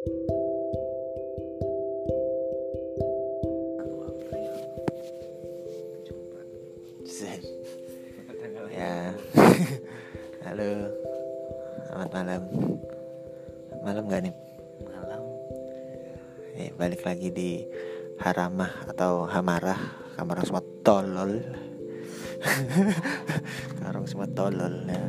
Ya. Halo. Selamat malam. Malam gak nih? malam Eh, balik lagi di Haramah atau Hamarah Kamar semua tolol Karung semua tolol ya.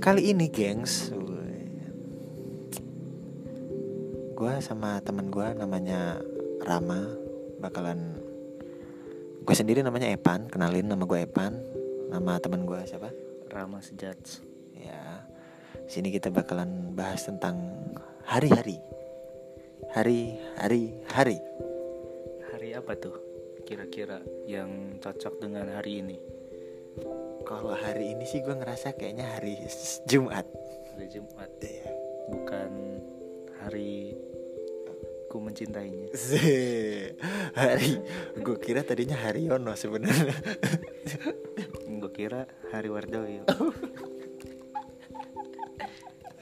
Kali ini gengs Gue sama temen gue namanya Rama Bakalan Gue sendiri namanya Epan Kenalin nama gue Epan Nama temen gue siapa? Rama Sejats Ya, sini kita bakalan bahas tentang hari-hari, hari, hari, hari. hari apa tuh kira-kira yang cocok dengan hari ini Kalau hari ini sih gue ngerasa kayaknya hari Jumat. hari Jumat Iya. bukan hari ku mencintainya hari, gue kira tadinya hari Yono sebenarnya. gue kira hari Wardoyo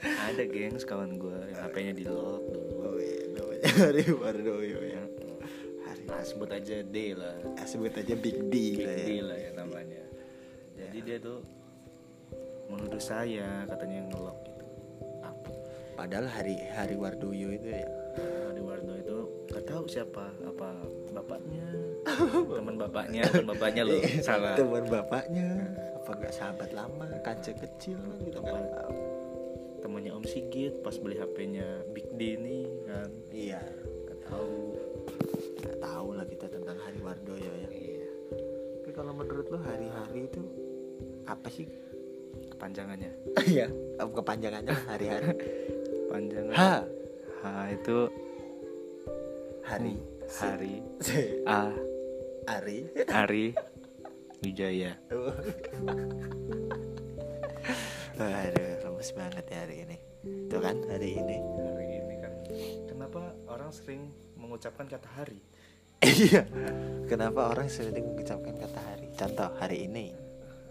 ada gengs kawan gue yang HP-nya di lock dulu Oh iya, namanya hari Wardoyo ya. Hari, nah sebut aja D lah ah, sebut aja Big D. Big lah ya. D lah ya namanya jadi dia tuh menuduh saya katanya yang ngelok gitu apa Padahal hari hari Wardoyo itu ya. Di Wardo itu gak tahu siapa apa bapaknya teman bapaknya teman bapaknya loh salah Teman bapaknya, apa nggak sahabat lama, kaca kecil gitu Apa? kan? tahu. temannya Om Sigit pas beli HP-nya Big D ini kan Iya. gak tahu nggak tahu lah kita tentang hari Wardoyo ya. iya Tapi kalau menurut lo hari-hari itu apa sih? kepanjangannya Iya. Kepanjangannya hari-hari. panjangan H H itu hari hari C. A hari. Ari Wijaya Aduh, lemes banget ya hari ini. Tuh kan hari ini. hari ini kan kenapa orang sering mengucapkan kata hari Iya. Kenapa orang sering mengucapkan kata hari? Contoh hari ini.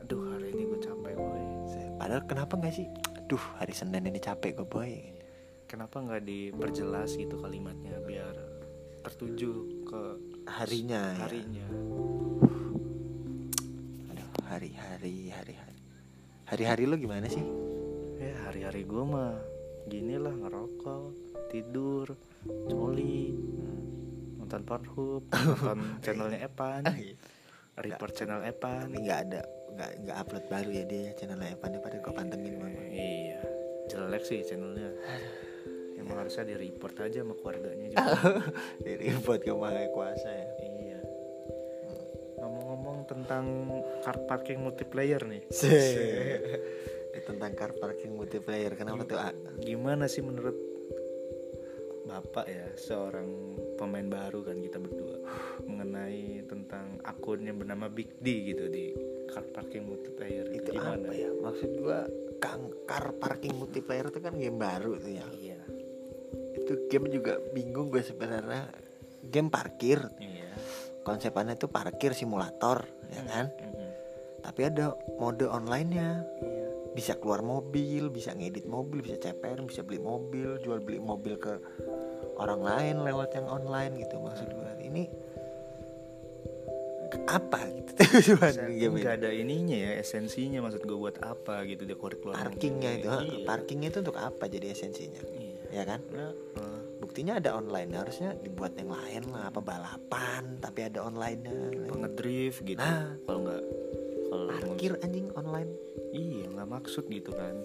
aduh hari ini gue capek boy Padahal kenapa nggak sih? Aduh, hari Senin ini capek gue boy. kenapa nggak diperjelas gitu kalimatnya biar tertuju ke Harinya. ya. harinya Aduh, hari-hari, hari-hari. Hari-hari lo gimana sih? ya hari-hari gue mah gini lah ngerokok tidur coli nonton Pornhub nonton channelnya Epan report channel Epan nggak ada, nggak nggak upload baru ya dia channelnya Evan pada gue pantengin banget. iya jelek sih channelnya emang harusnya di report aja sama keluarganya juga. Dari buat ke Maha kuasa ya. iya. Ngomong-ngomong tentang car parking multiplayer nih. Tentang car parking multiplayer kenapa tuh A? gimana sih menurut bapak ya seorang pemain baru kan kita berdua mengenai tentang akun yang bernama Big D gitu di car parking multiplayer. Itu gimana? apa ya? Maksud gua kang car parking multiplayer itu kan game baru tuh ya itu game juga bingung gue sebenarnya. Game parkir. Iya. Konsepannya itu parkir simulator ya kan? Mm-mm. tapi ada mode online-nya. Iya. Bisa keluar mobil bisa ngedit mobil bisa CPR bisa beli mobil jual beli mobil ke orang lain lewat yang online gitu maksud gue ini apa gitu? Game nggak ada ininya ya esensinya maksud gue buat apa gitu dia kurikulum parkingnya itu iya. parkingnya itu untuk apa jadi esensinya? Iya. Ya kan? Eh, buktinya ada online harusnya dibuat yang lain lah apa balapan tapi ada online-nya. Apa ngedrift gitu. Nah. kalau nggak kalau parkir anjing online. Iya nggak maksud gitu kan.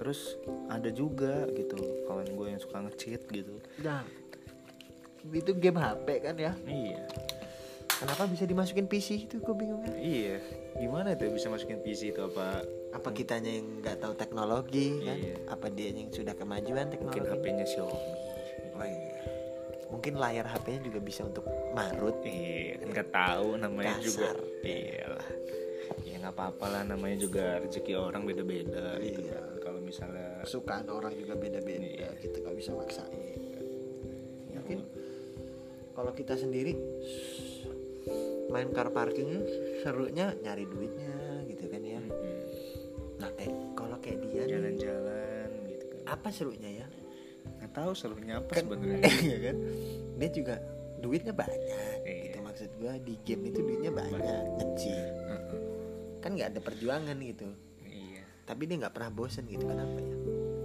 Terus ada juga gitu kawan gue yang suka nge-cheat gitu. Nah itu game HP kan ya? Iya kenapa bisa dimasukin PC itu? Gue bingung kan. Iya. Gimana tuh bisa masukin PC itu? Apa apa kitanya yang nggak tahu teknologi kan? Iya. apa dia yang sudah kemajuan Mungkin teknologi HP-nya Xiaomi. Oh iya. mungkin layar HP-nya juga bisa untuk marut. Iya kan nggak tahu namanya juga Kasar. Iya lah Ya nggak apa-apa lah namanya juga rezeki orang beda-beda gitu Iya. kan. Kalau misalnya kesukaan orang juga beda-beda Iya. kita nggak bisa maksain. Mungkin kalau kita sendiri main car parkingnya serunya nyari duitnya gitu kan ya. Nah kayak kalau kayak dia Jalan-jalan gitu kan. apa serunya ya? Nggak tahu serunya apa Kan- sebenarnya. iya kan? Dia juga duitnya banyak Iya. gitu maksud gua di game itu duitnya banyak kecil. Heeh. kan nggak ada perjuangan gitu. Iya. Tapi dia nggak pernah bosen gitu kenapa ya?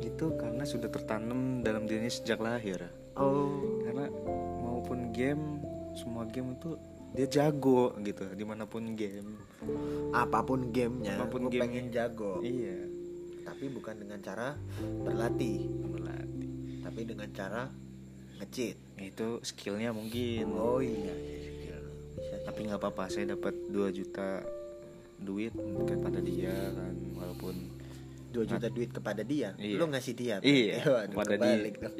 Itu karena sudah tertanam dalam dirinya sejak lahir. Oh. Karena maupun game semua game itu dia jago gitu di mana pun game. Apa pun gamenya Apa pun gua gamenya. pengen jago. Iya. Tapi bukan dengan cara berlatih. Berlatih. Tapi dengan cara ngecit itu skillnya mungkin. Oh iya skill. bisa tapi nggak apa-apa saya dapat 2 juta duit kepada dia kan walaupun 2 juta duit kepada dia? Iya. lu ngasih dia? Iya Waduh, kepada dia. dong.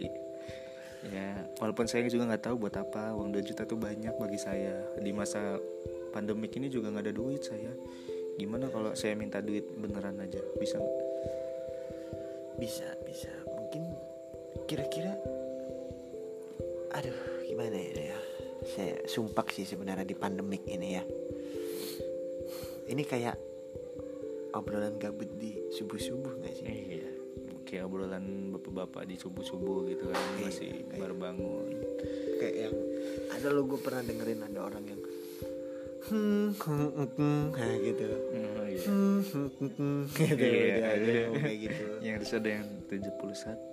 Ya walaupun saya juga nggak tahu buat apa uang 2 juta tuh banyak bagi saya. Di masa pandemik ini juga nggak ada duit saya. Gimana kalau saya minta duit beneran aja? Bisa nggak? bisa bisa. Mungkin kira-kira aduh gimana ya saya sumpak sih sebenarnya di pandemik ini ya. Ini kayak obrolan gabut di subuh subuh nggak sih? Iya kayak obrolan bapak-bapak di subuh-subuh gitu kan Iya, masih kayak- baru bangun kayak yang ada lo gue pernah dengerin ada orang yang hmm hmm, hmm, hmm, kayak gitu oh, iya. hmm hmm, hmm, hmm, gitu Iya, ada. kayak gitu yang terus ada yang 71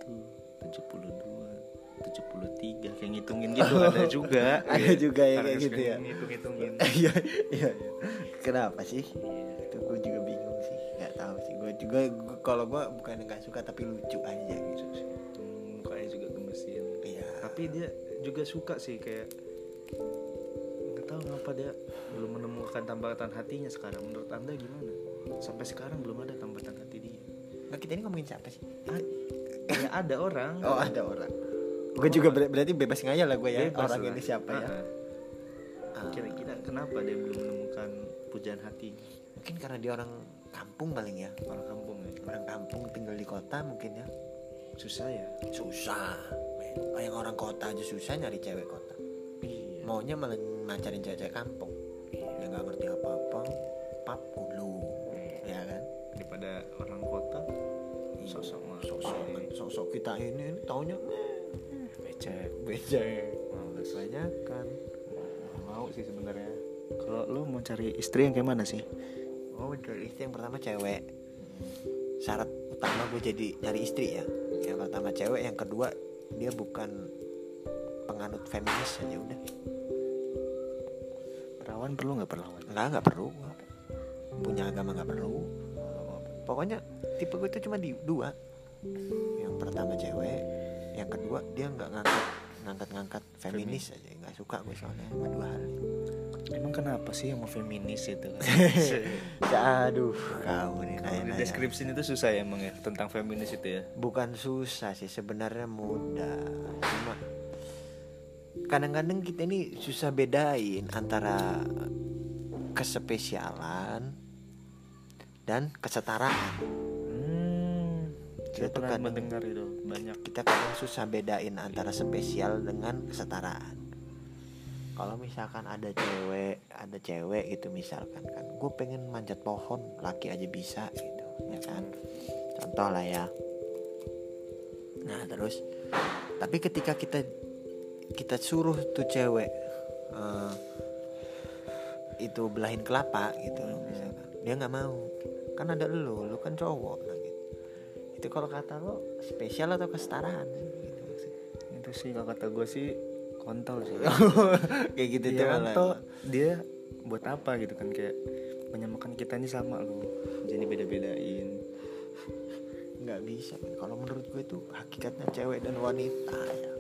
72 73 kayak ngitungin gitu ada juga Ada juga ya Harus kayak gitu ya. ngitung-ngitungin iya iya iya. kenapa sih Iya. itu gue juga bingung sih nggak tahu sih gue juga kalau gue bukan nggak suka tapi lucu aja gitu sih. Hmm, mukanya juga gemesin. Iya. Tapi dia juga suka sih kayak nggak tahu kenapa dia belum menemukan tambatan hatinya sekarang. Menurut anda gimana? Sampai sekarang belum ada tambatan hati dia. Nggak kita ini ngomongin siapa sih? Ah, ya ada orang. Oh ada orang. Gue juga ber- berarti bebas ngayal lah gue ya Bebas orang lah. ini siapa ya? Ah, Ah, ah. kira-kira kenapa dia belum menemukan pujaan hatinya mungkin karena dia orang kampung paling ya. Orang kampung orang kampung tinggal di kota mungkin ya. Susah ya? Susah men. Oh, yang orang kota aja susah nyari cewek kota. Iya. Maunya malah ngacarin cewek-cewek kampung. Yang nggak ngerti apa-apa pap dulu. Ya kan? Daripada orang kota sosok mah. Sosok sosok kita ini, ini taunya becek becek. Males. Banyak kan mau sih sebenarnya. Kalau lo mau cari istri yang kayak mana sih? Oh dari istri yang pertama cewek syarat utama gue jadi nyari istri ya. Yang pertama cewek yang kedua dia bukan penganut feminis aja udah. Perawan perlu nggak perawan nggak nggak perlu. Punya agama nggak perlu. Pokoknya tipe gue itu cuma di dua. Yang pertama cewek yang kedua dia nggak ngangkat ngangkat ngangkat feminis aja. Nggak suka gue soalnya sama dua hal. ini. Emang kenapa sih yang mau feminis itu? Aduh kamu nih nanya di deskripsi itu susah ya emang ya tentang feminis itu ya? Bukan susah sih sebenarnya mudah. Cuma kadang-kadang kita ini susah bedain antara kespesialan dan kesetaraan. Hmm, saya tuh kadang- mendengar itu banyak. kita kadang susah bedain antara spesial dengan kesetaraan kalau misalkan ada cewek ada cewek gitu misalkan kan gue pengen manjat pohon laki aja bisa gitu ya kan? Contoh lah ya. Nah terus tapi ketika kita kita suruh tuh cewek eh, itu belahin kelapa gitu loh misalkan dia nggak mau. Kan ada lu lu kan cowok nah gitu. Itu kalau kata lo spesial atau kesetaraan sih gitu maksudnya. itu sih kalau kata gue sih kontol sih. Kayak gitu Dia tuh kan toh dia buat apa gitu kan kayak menyamakan kita ini sama lo jadi beda-bedain. Nggak bisa. Kalau menurut gue tuh hakikatnya cewek dan wanita ya.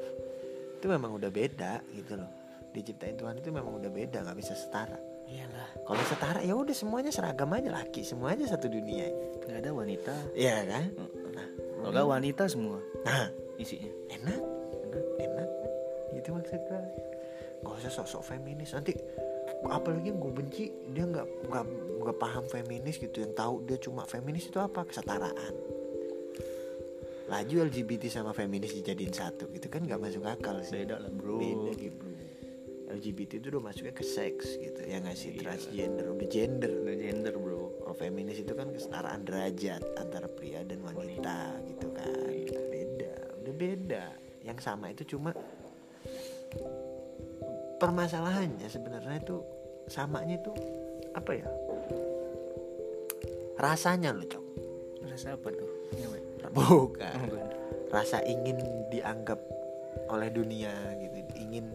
Itu memang udah beda gitu loh. Diciptain Tuhan itu memang udah beda nggak bisa setara. Iyalah. Kalau setara ya udah semuanya seragam aja laki semuanya satu dunia. Nggak ada wanita. Iya kan? Nah, kalau wanita semua nah. isinya. Enak. Enak. Enak itu maksud gue nggak usah sok-sok feminis. Nanti apalagi yang gue benci dia nggak nggak nggak paham feminis gitu. Yang tahu dia cuma feminis itu apa? Kesetaraan. Laju LGBT sama feminis dijadiin satu gitu kan nggak masuk akal sih. Beda lah bro. Beda gitu LGBT itu udah masuknya ke seks gitu. Ya nggak sih? Iya. transgender udah gender. Udah gender bro. Kalau feminis itu kan kesetaraan derajat antara pria dan wanita. gitu kan. Beda udah beda. Yang sama itu cuma permasalahannya sebenarnya itu samanya itu apa ya? Rasanya loh cok. Rasa apa tuh? Bukan. Oh, bukan. rasa ingin dianggap oleh dunia gitu ingin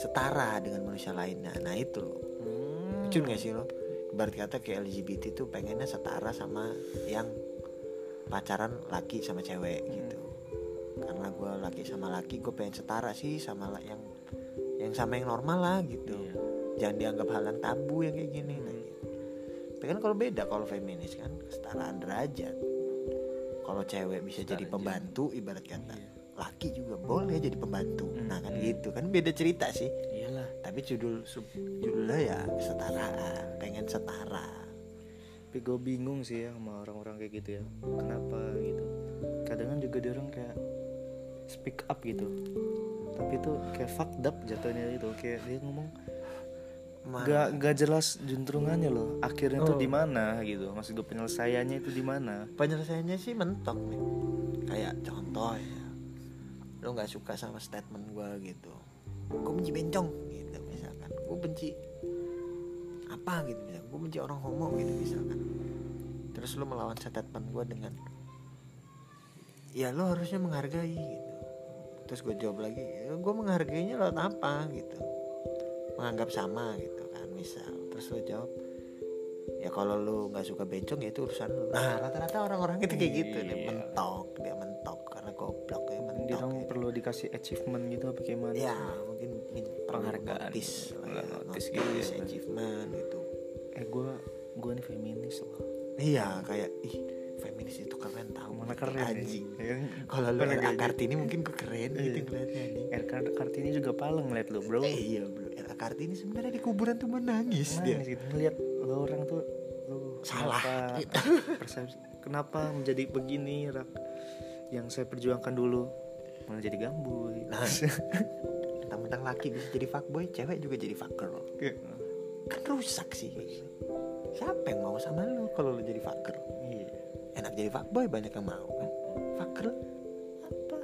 setara dengan manusia lainnya. Nah itu loh. Hmm. lucu nggak sih lo? Ibarat kata kayak LGBT tuh pengennya setara sama yang pacaran laki sama cewek gitu. Karena gue laki sama laki gue pengen setara sih sama yang yang sama yang normal lah gitu. Iya. jangan dianggap hal yang tabu yang kayak gini nah, gitu. tapi kan kalau beda kalau feminis kan kesetaraan derajat. Kalau cewek bisa jadi Kesetaraan pembantu ibarat kata. Iya. laki juga boleh jadi pembantu. Nah kan Hmm. gitu. Kan beda cerita sih. Iyalah. Tapi judul sub judulnya ya kesetaraan. Pengen setara. Tapi gue bingung sih ya sama orang-orang kayak gitu ya. Kenapa gitu? Kadang kan juga dia orang kayak speak up gitu tapi itu kayak fucked up jatuhnya itu kayak dia ngomong gak gak jelas juntrungannya loh akhirnya tuh Oh. di mana gitu. Maksud gue penyelesaiannya itu di mana. Penyelesaiannya sih mentok nih kayak contoh ya lo nggak suka sama statement gue gitu. Gue benci bencong gitu misalkan. Gue benci apa gitu misalkan. Gue benci orang homo gitu misalkan. Terus lo melawan statement gue dengan ya lo harusnya menghargai gitu terus gue jawab lagi ya, gue menghargainya lewat apa gitu menganggap sama gitu kan misal terus lo jawab ya kalau lu nggak suka bencong ya itu urusan lu nah rata-rata orang-orang itu kayak gitu nih Iya. mentok dia mentok karena goblok ya dia mentok orang ya. perlu dikasih achievement gitu apa gimana ya mungkin Penghargaan. notice lah ya, notice, gitu ya. achievement gitu eh gue gue nih feminis loh iya kayak ih feminis itu keren tau mana keren ya? anjing. Ya kan? kalau lu RA kayak Kartini mungkin gue keren gitu Iya. ngeliatnya anjing. Kartini juga paleng ngeliat lo bro. Eh, iya bro. RA Kartini sebenarnya di kuburan tuh menangis dia. Nangis gitu. Ngeliat lo orang tuh lo Salah. kenapa, persepsi kenapa menjadi begini rak? Yang saya perjuangkan dulu malah jadi gambuy Nah. mentang-mentang laki bisa jadi fuckboy cewek juga jadi fuck girl kan rusak sih siapa yang mau sama lu kalau lu jadi fucker? Iya enak jadi fuckboy banyak yang mau kan? Fucker apa?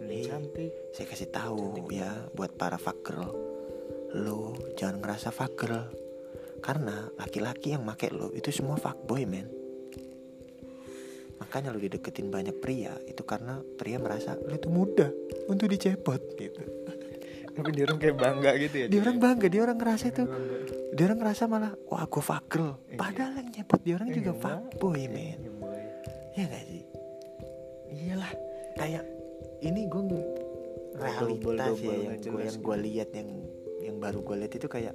Ini Iya. cantik. Saya kasih tahu ya buat para fucker. Lu jangan ngerasa fucker. Karena laki-laki yang make lu itu semua fuckboy men. Makanya lu dideketin banyak pria itu karena pria merasa lu itu mudah untuk dicepot gitu. Tapi dia orang kayak bangga gitu ya dia orang bangga dia orang ngerasa itu dia orang ngerasa malah wah gue fucker. Iya. padahal yang nyepot dia orang Iya, juga fuckboy men. Iya. Ya gak sih? Iyalah kayak ini gue realitas ya yang gue yang gue lihat yang yang baru gue lihat itu kayak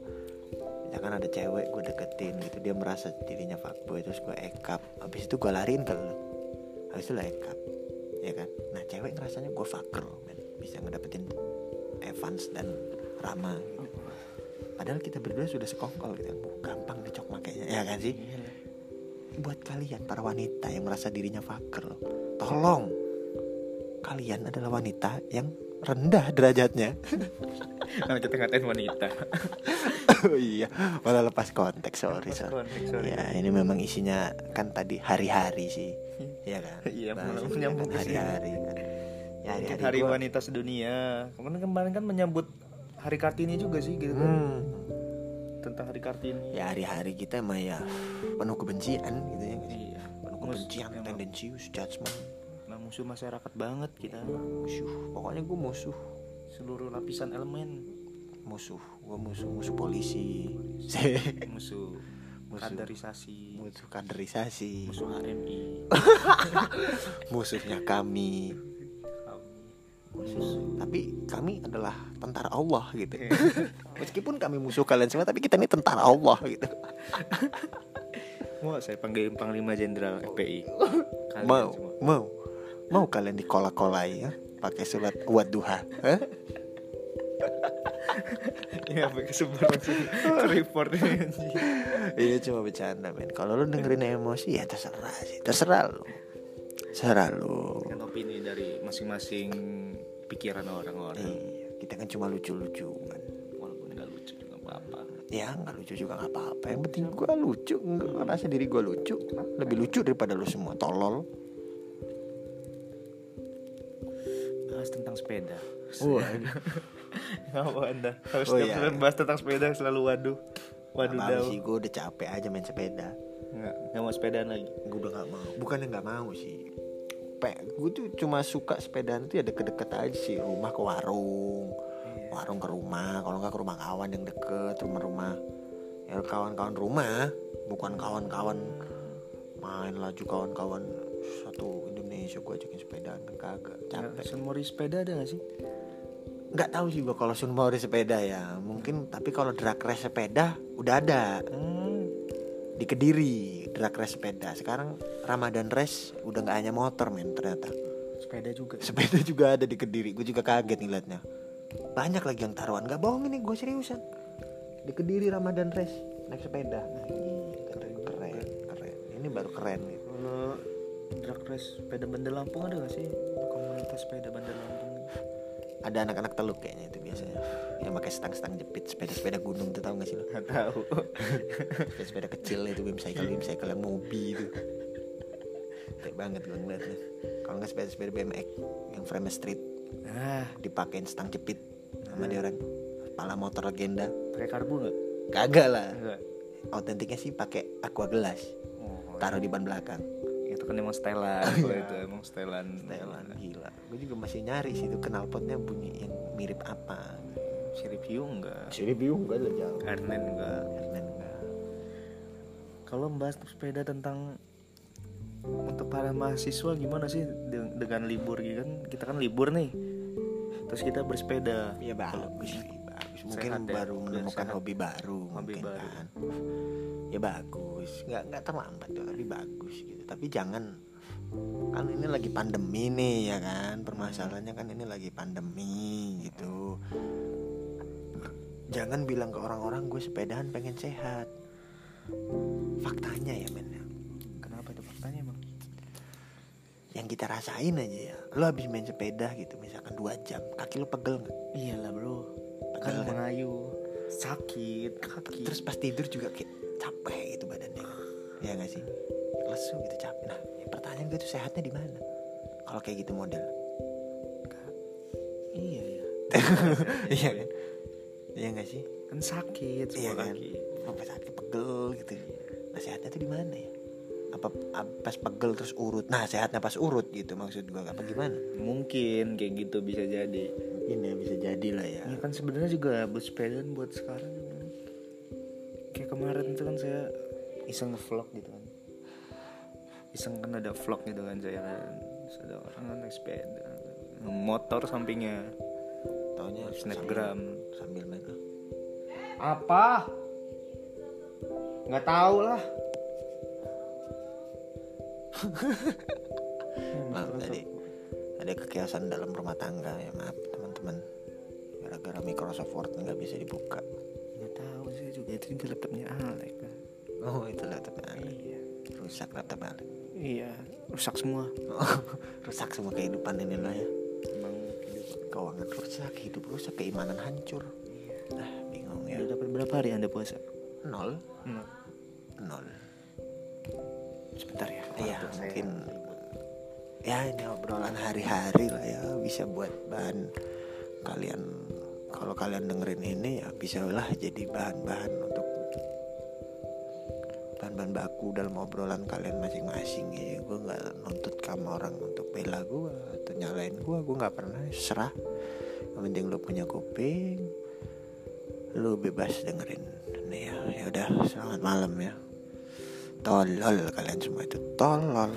misalkan ada cewek gue deketin gitu dia merasa dirinya fuckboy terus gue ekap habis itu gue lariin ke lu. Habis itu lo ekap ya kan? Nah cewek ngerasanya gue fucker men. Bisa ngedapetin Evans dan Rama gitu. Padahal kita berdua sudah sekongkol gitu. Bu, gampang dicok makanya ya kan sih. Buat kalian para wanita yang merasa dirinya fucker tolong. Kalian adalah wanita yang rendah derajatnya. Karena kita ngatain wanita. Oh iya malah lepas konteks sorry Lepas sorry. konteks, sorry. ya ini memang isinya kan tadi hari-hari sih. Ya kan? Iya, malah menyambung kan hari-hari kan. Ya hari-hari hari gua- wanita sedunia. Kemarin kemarin kan menyambut hari kartini juga sih gitu kan. Hmm, tentang hari kartini. Ya hari-hari kita mah ya penuh kebencian gitu ya. Iya penuh Mus- kebencian emang- tendensius judgment emang musuh masyarakat banget kita. Musuh pokoknya gue musuh. Seluruh lapisan elemen. Musuh gue musuh musuh polisi. Musuh Musuh. kaderisasi. musuh kaderisasi. Musuh HMI musuhnya kami musuh tapi kami adalah tentara Allah gitu. Meskipun kami musuh kalian semua tapi kita ini tentara Allah gitu. Mau saya panggil panglima jenderal FPI Kalian mau semua. mau. Mau kalian dikola-kolai ya? Pakai surat wadduha Hah? ya? Pakai sebar langsung ke report ini cuma bercanda men. Kalau lu dengerin emosi ya terserah sih. Terserah lu. Terserah lu. Kan opini dari masing-masing pikiran orang-orang. Iya kita kan cuma lucu-lucuan walaupun nggak lucu juga apa-apa. Ya nggak lucu juga nggak apa-apa. Yang penting gua lucu nggak ngerasa diri gua lucu. Lebih lucu daripada lu semua tolol. Bahas tentang sepeda. Jokes Oh, anda. Harus Oh, setiap iya, bahas tentang sepeda selalu waduh. Waduh Nggak dau sih gue udah capek aja main sepeda. Nggak, nggak mau sepedaan lagi. Gue udah nggak mau. Bukannya nggak mau sih gue tuh cuma suka sepedaan tuh ya deket-deket aja sih. Rumah ke warung Iya. warung ke rumah. Kalau nggak ke rumah kawan yang deket rumah-rumah ya kawan-kawan rumah bukan kawan-kawan main laju kawan-kawan satu Indonesia gue ajakin sepedaan. Kan kagak capek. Sun Mori sepeda ada gak sih? nggak tahu sih gue kalau sun Mauri sepeda ya. Mungkin tapi kalau drag race sepeda udah ada. Hmm, di Kediri drag race sepeda. Sekarang Ramadan race udah nggak hanya motor men ternyata. Sepeda juga. Sepeda juga ada di Kediri. Gue juga kaget nih liatnya. Banyak lagi yang taruhan. Nggak bohong ini gue seriusan. Di Kediri Ramadan race naik sepeda. Keren keren keren. Ini baru keren gitu Kalau drag race sepeda Bandar Lampung ada gak sih? Komunitas sepeda Bandar Lampung ada anak-anak teluk kayaknya itu biasanya. Yang pakai stang-stang jepit sepeda-sepeda gunung tuh tahu gak sih lo tahu. Sepeda-sepeda kecil itu bimcycle bimcycle yang mobi itu. Kayak banget gue ngeliatnya kalau nggak sepeda-sepeda BMX yang frame street. Ah, dipakein stang jepit sama dia orang. Kepala motor legenda. Pakai karbu gak? kagak lah. Autentiknya sih pakai aqua gelas. Oh, taruh di ban belakang itu kan emang setelan. Kalau itu emang setelan. Thailand gila. Gue juga masih nyari sih itu knalpotnya bunyi yang mirip apa. Si review enggak? Si review enggak lah jauh Airline enggak. Airline enggak. Kalau membahas sepeda tentang untuk para mahasiswa gimana sih de- dengan libur gitu kan? Kita kan libur nih. Terus kita bersepeda. Ya bagus mungkin Sehat ya, baru udah menemukan sehat. hobi baru Hobi mungkin baru. kan. Ya bagus. Nggak nggak terlambat tuh tapi bagus gitu. Tapi jangan. Kan ini lagi pandemi nih ya kan? Permasalahannya kan ini lagi pandemi gitu. Jangan bilang ke orang-orang gue sepedahan pengen sehat. Faktanya ya men ya. kenapa itu faktanya emang yang kita rasain aja ya. Lo habis main sepeda gitu misalkan dua jam kaki lo pegel nggak? Iyalah bro Kan kan? mengayu. Sakit kaki. Terus pas tidur juga kayak capek gitu badannya. Ya nggak sih? Lesu gitu capek. Nah ya pertanyaan gue tuh sehatnya di mana? Kalau kayak gitu model. Iya ya iya kan? Iya nggak sih? Kan sakit semua iya kan. kaki apa sakit pegel gitu. Nah sehatnya tuh di mana ya? Apa ap- pas pegel terus urut? Nah sehatnya pas urut gitu maksud gue apa gimana? Mungkin kayak gitu bisa jadi mungkin ya bisa jadi lah ya. Ya kan sebenarnya juga bersepeda buat sekarang kayak kemarin itu kan saya iseng nge-vlog gitu kan. Iseng kan ada vlog gitu kan saya kan. Terus ada orang kan naik sepeda motor sampingnya. Taunya snapgram. sambil, sambil main apa? Nggak tahu lah. Maaf tadi ada kekiasan dalam rumah tangga ya maaf teman-teman gara-gara Microsoft Word nggak bisa dibuka. Nggak tahu sih juga itu juga laptopnya Alek kan oh itu laptopnya Alek. iya. Rusak laptop Alek. iya rusak semua. Rusak semua kehidupan ini lah ya. Emang keuangan rusak hidup rusak keimanan hancur. Ah bingung ya. Udah dapat berapa hari anda puasa? Nol. Hmm. nol. Sebentar ya iya Laptop saya. mungkin ya ini obrolan hari-hari lah ya. Bisa buat bahan kalian kalau kalian dengerin ini ya bisa lah jadi bahan-bahan untuk bahan-bahan baku dalam obrolan kalian masing-masing ya. Gue nggak nuntut kamu orang untuk bela gue atau nyalain gue gue nggak pernah serah. Yang penting lu punya kuping lu bebas dengerin ini ya. Ya udah selamat malam ya. Tolol kalian semua itu tolol